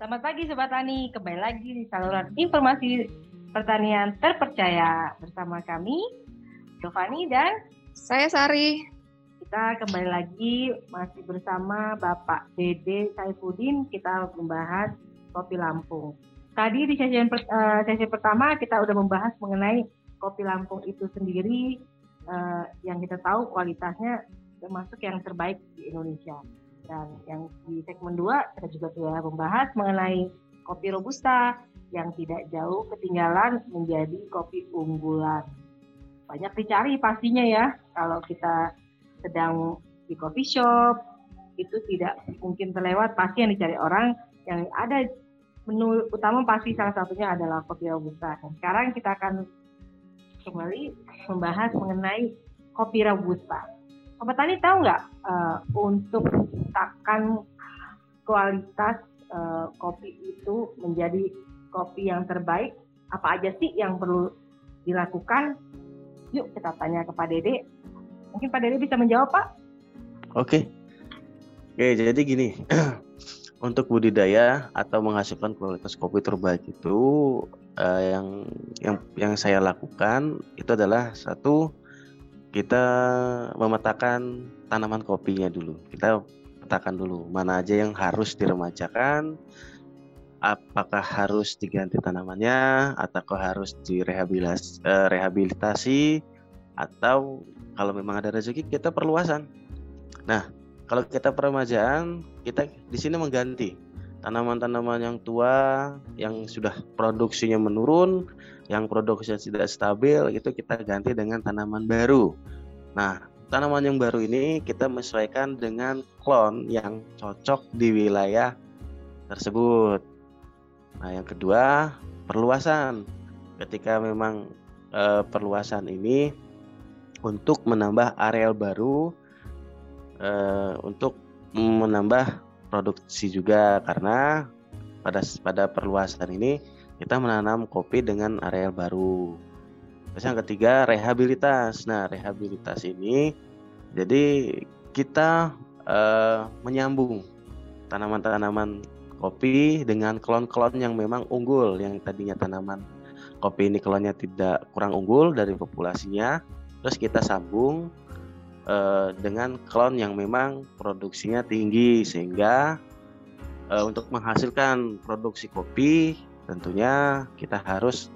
Selamat pagi Sobat Tani, kembali lagi di saluran informasi pertanian terpercaya bersama kami, Giovanni dan saya Sari. Kita kembali lagi masih bersama Bapak Dede Saifuddin, kita membahas kopi Lampung. Tadi di sesi, uh, sesi pertama kita udah membahas mengenai kopi Lampung itu sendiri uh, yang kita tahu kualitasnya termasuk yang terbaik di Indonesia. Dan yang di segmen 2 kita juga sudah membahas mengenai kopi robusta yang tidak jauh ketinggalan menjadi kopi unggulan. Banyak dicari pastinya ya kalau kita sedang di coffee shop itu tidak mungkin terlewat pasti yang dicari orang yang ada menu utama pasti salah satunya adalah kopi robusta. Sekarang kita akan kembali membahas mengenai kopi robusta. Sobat Tani tahu nggak uh, untuk menciptakan kualitas uh, kopi itu menjadi kopi yang terbaik, apa aja sih yang perlu dilakukan? Yuk kita tanya ke Pak Dede. Mungkin Pak Dede bisa menjawab Pak? Oke. Oke, jadi gini. untuk budidaya atau menghasilkan kualitas kopi terbaik itu uh, yang yang yang saya lakukan itu adalah satu kita memetakan tanaman kopinya dulu. Kita petakan dulu mana aja yang harus diremajakan, apakah harus diganti tanamannya, atau harus direhabilitasi, eh, atau kalau memang ada rezeki kita perluasan. Nah, kalau kita peremajaan, kita di sini mengganti tanaman-tanaman yang tua yang sudah produksinya menurun, yang produksinya tidak stabil itu kita ganti dengan tanaman baru. Nah, tanaman yang baru ini kita menyesuaikan dengan klon yang cocok di wilayah tersebut. Nah, yang kedua, perluasan. Ketika memang e, perluasan ini untuk menambah areal baru e, untuk menambah produksi juga karena pada pada perluasan ini kita menanam kopi dengan areal baru. Terus yang ketiga rehabilitas. Nah rehabilitas ini jadi kita uh, menyambung tanaman-tanaman kopi dengan klon-klon yang memang unggul yang tadinya tanaman kopi ini klonnya tidak kurang unggul dari populasinya terus kita sambung uh, dengan klon yang memang produksinya tinggi sehingga uh, untuk menghasilkan produksi kopi tentunya kita harus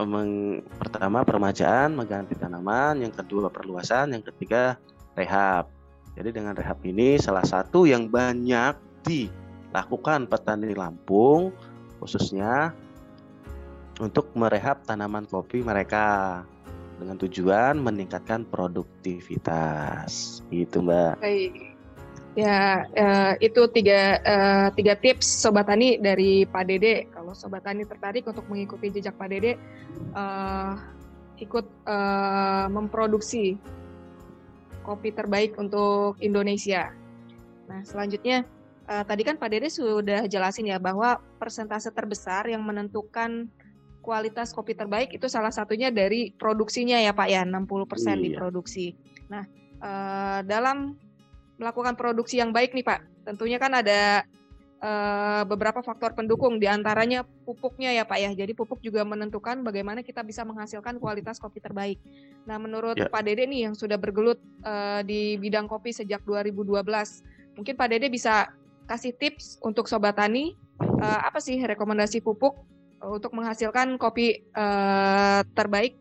meng, pertama permajaan mengganti tanaman yang kedua perluasan yang ketiga rehab. Jadi dengan rehab ini salah satu yang banyak dilakukan petani Lampung khususnya untuk merehab tanaman kopi mereka dengan tujuan meningkatkan produktivitas. Gitu, Mbak. Baik. Ya, uh, itu tiga, uh, tiga tips Sobat Tani dari Pak Dede. Kalau Sobat Tani tertarik untuk mengikuti jejak Pak Dede, uh, ikut memproduksi kopi terbaik untuk Indonesia. Nah, selanjutnya, uh, tadi kan Pak Dede sudah jelasin ya bahwa persentase terbesar yang menentukan kualitas kopi terbaik itu salah satunya dari produksinya ya Pak ya 60% iya. di produksi. Nah uh, dalam melakukan produksi yang baik nih Pak, tentunya kan ada uh, beberapa faktor pendukung di antaranya pupuknya ya Pak ya. Jadi pupuk juga menentukan bagaimana kita bisa menghasilkan kualitas kopi terbaik. Nah menurut ya. Pak Dede nih yang sudah bergelut uh, di bidang kopi sejak 2012, mungkin Pak Dede bisa kasih tips untuk sobat tani uh, apa sih rekomendasi pupuk untuk menghasilkan kopi uh, terbaik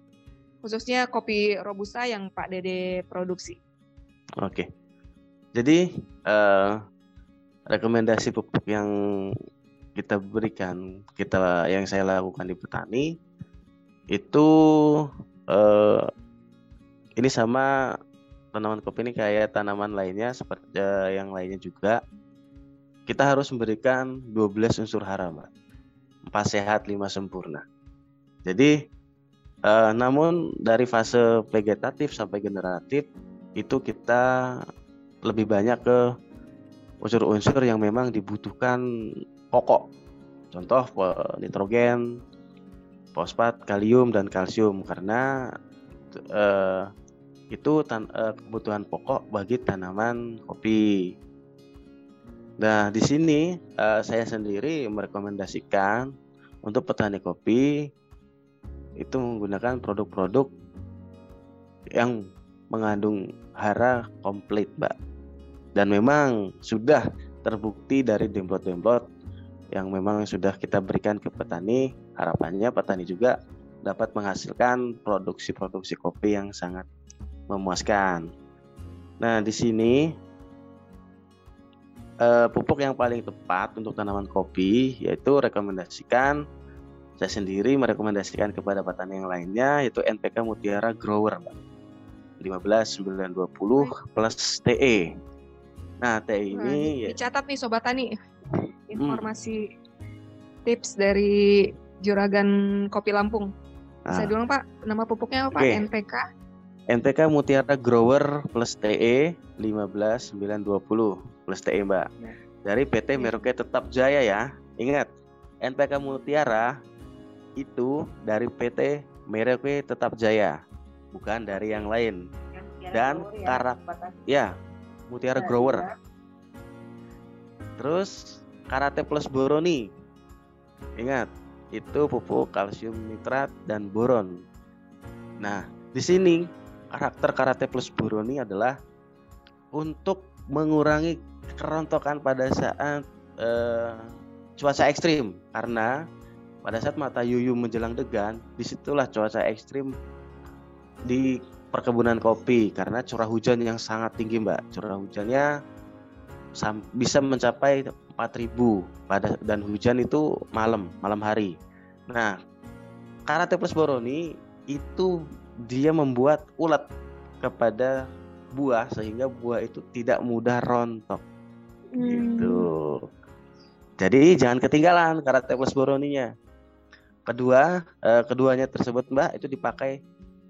khususnya kopi robusta yang Pak Dede produksi. Oke. Jadi uh, rekomendasi pupuk yang kita berikan, kita yang saya lakukan di petani itu uh, ini sama tanaman kopi ini kayak tanaman lainnya seperti uh, yang lainnya juga. Kita harus memberikan 12 unsur hara, Mbak empat sehat lima sempurna. Jadi uh, namun dari fase vegetatif sampai generatif itu kita lebih banyak ke unsur-unsur yang memang dibutuhkan pokok. Contoh nitrogen, fosfat, kalium dan kalsium karena uh, itu tan uh, kebutuhan pokok bagi tanaman kopi. Nah, di sini uh, saya sendiri merekomendasikan untuk petani kopi itu menggunakan produk-produk yang mengandung hara komplit, Mbak. Dan memang sudah terbukti dari demplot-demplot yang memang sudah kita berikan ke petani, harapannya petani juga dapat menghasilkan produksi-produksi kopi yang sangat memuaskan. Nah, di sini uh, pupuk yang paling tepat untuk tanaman kopi yaitu rekomendasikan saya sendiri merekomendasikan kepada petani yang lainnya yaitu NPK Mutiara Grower 15920 plus TE. Nah, TE ini nah, ya dicatat nih sobat tani. Informasi hmm. tips dari Juragan Kopi Lampung. Nah. dulu Pak, nama pupuknya apa okay. NPK? NPK Mutiara Grower plus TE 15920 plus TE Mbak. Ya. Dari PT Merauke Tetap Jaya ya. Ingat, NPK Mutiara itu dari PT Merauke Tetap Jaya, bukan dari yang lain. Dan ya, karak ya Mutiara ya, Grower. Ya. Terus Karate Plus Boroni. Ingat, itu pupuk kalsium nitrat dan boron. Nah, di sini karakter karate plus buroni adalah untuk mengurangi kerontokan pada saat uh, cuaca ekstrim. Karena pada saat mata yuyu menjelang degan di situlah cuaca ekstrim di perkebunan kopi. Karena curah hujan yang sangat tinggi mbak. Curah hujannya bisa mencapai 4000 pada dan hujan itu malam malam hari. Nah karate plus boroni itu dia membuat ulat kepada buah sehingga buah itu tidak mudah rontok. Hmm. Gitu. Jadi jangan ketinggalan karate plus boroninya. Kedua, eh, keduanya tersebut Mbak itu dipakai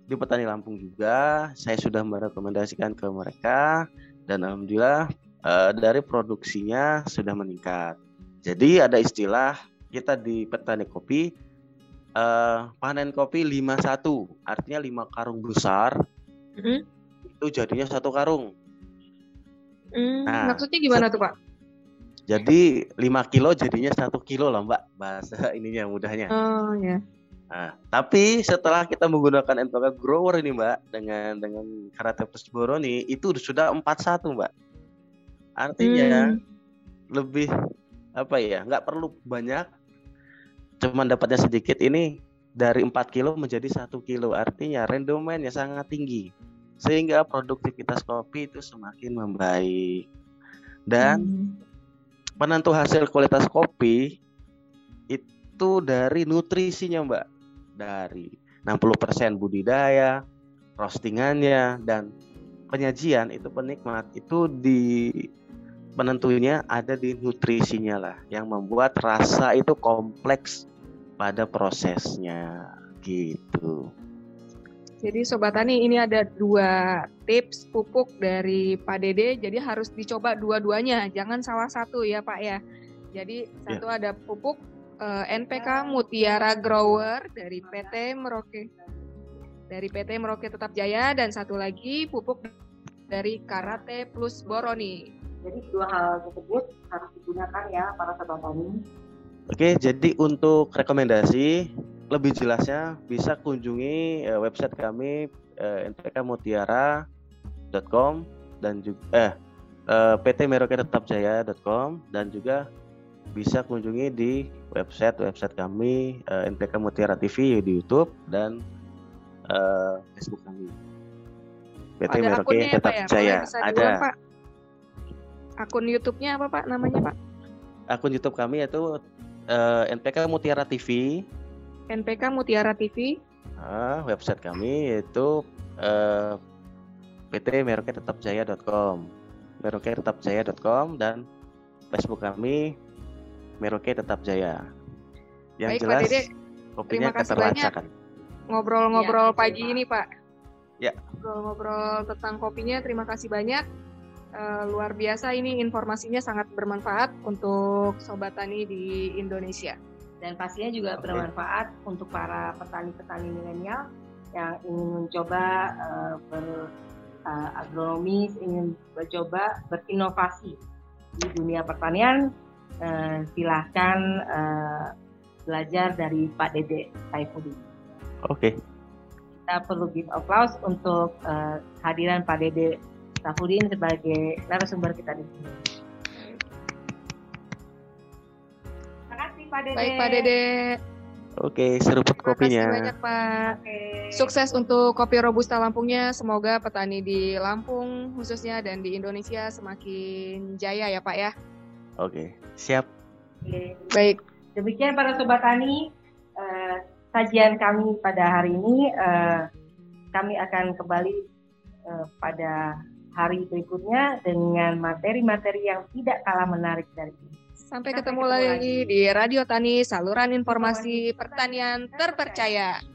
di petani Lampung juga. Saya sudah merekomendasikan ke mereka dan alhamdulillah eh, dari produksinya sudah meningkat. Jadi ada istilah kita di petani kopi uh, panen kopi 51 artinya 5 karung besar. Mm-hmm. itu jadinya satu karung. Mm, nah, maksudnya gimana tuh pak? Jadi 5 kilo jadinya satu kilo lah mbak bahasa ininya mudahnya. Oh ya Nah, tapi setelah kita menggunakan NPK grower ini mbak dengan dengan karate plus boroni itu sudah 41 mbak. Artinya hmm. lebih apa ya nggak perlu banyak cuman dapatnya sedikit ini dari 4 kilo menjadi satu kilo. Artinya rendemennya sangat tinggi. Sehingga produktivitas kopi itu semakin membaik. Dan hmm. penentu hasil kualitas kopi itu dari nutrisinya mbak. Dari 60% budidaya roastingannya dan penyajian itu penikmat itu di penentunya ada di nutrisinya lah yang membuat rasa itu kompleks pada prosesnya gitu. Jadi Sobat Tani ini ada dua tips pupuk dari Pak Dede, jadi harus dicoba dua-duanya, jangan salah satu ya Pak ya. Jadi satu ya. ada pupuk uh, eh, NPK Mutiara Grower dari PT Merauke dari PT Merauke Tetap Jaya dan satu lagi pupuk dari Karate Plus Boroni. Jadi dua hal tersebut harus digunakan ya para sobat tani Oke, jadi untuk rekomendasi lebih jelasnya bisa kunjungi uh, website kami uh, npkmutiara.com dan juga eh uh, PT Merauke Tetap Jaya.com dan juga bisa kunjungi di website website kami uh, NPK Mutiara TV di YouTube dan uh, Facebook kami. PT Ada Merauke Tetap ya, Jaya. Ada. Pak. Akun YouTube-nya apa Pak namanya Pak? Akun YouTube kami yaitu uh, eh, NPK Mutiara TV. NPK Mutiara TV. Uh, website kami yaitu uh, eh, PT Merauke Tetap Jaya.com, Merauke Tetap Jaya.com dan Facebook kami Merauke Tetap Jaya. Yang Baik, jelas Pak Dede, kopinya keterlacakan. Ngobrol-ngobrol ya, pagi ini Pak. Ya. Ngobrol-ngobrol tentang kopinya. Terima kasih banyak uh, luar biasa ini informasinya sangat bermanfaat untuk sobat tani di Indonesia. Dan pastinya juga bermanfaat untuk para petani-petani milenial yang ingin mencoba uh, ber uh, agronomis, ingin mencoba berinovasi di dunia pertanian uh, silahkan uh, belajar dari Pak Dede Saifudin. Oke. Okay. Kita perlu give applause untuk uh, hadiran Pak Dede Saifudin sebagai narasumber kita di sini. Terima kasih Pak Dede. Baik Pak Dede. Oke, seruput kopinya. Terima kasih banyak Pak. Oke. Sukses untuk kopi robusta Lampungnya. Semoga petani di Lampung khususnya dan di Indonesia semakin jaya ya Pak ya. Oke, siap. Oke. Baik. Demikian para sobat tani, uh, sajian kami pada hari ini. Uh, kami akan kembali uh, pada hari berikutnya dengan materi-materi yang tidak kalah menarik dari ini. Sampai, ketemu, ketemu lagi, lagi di Radio Tani, saluran informasi pertanian terpercaya.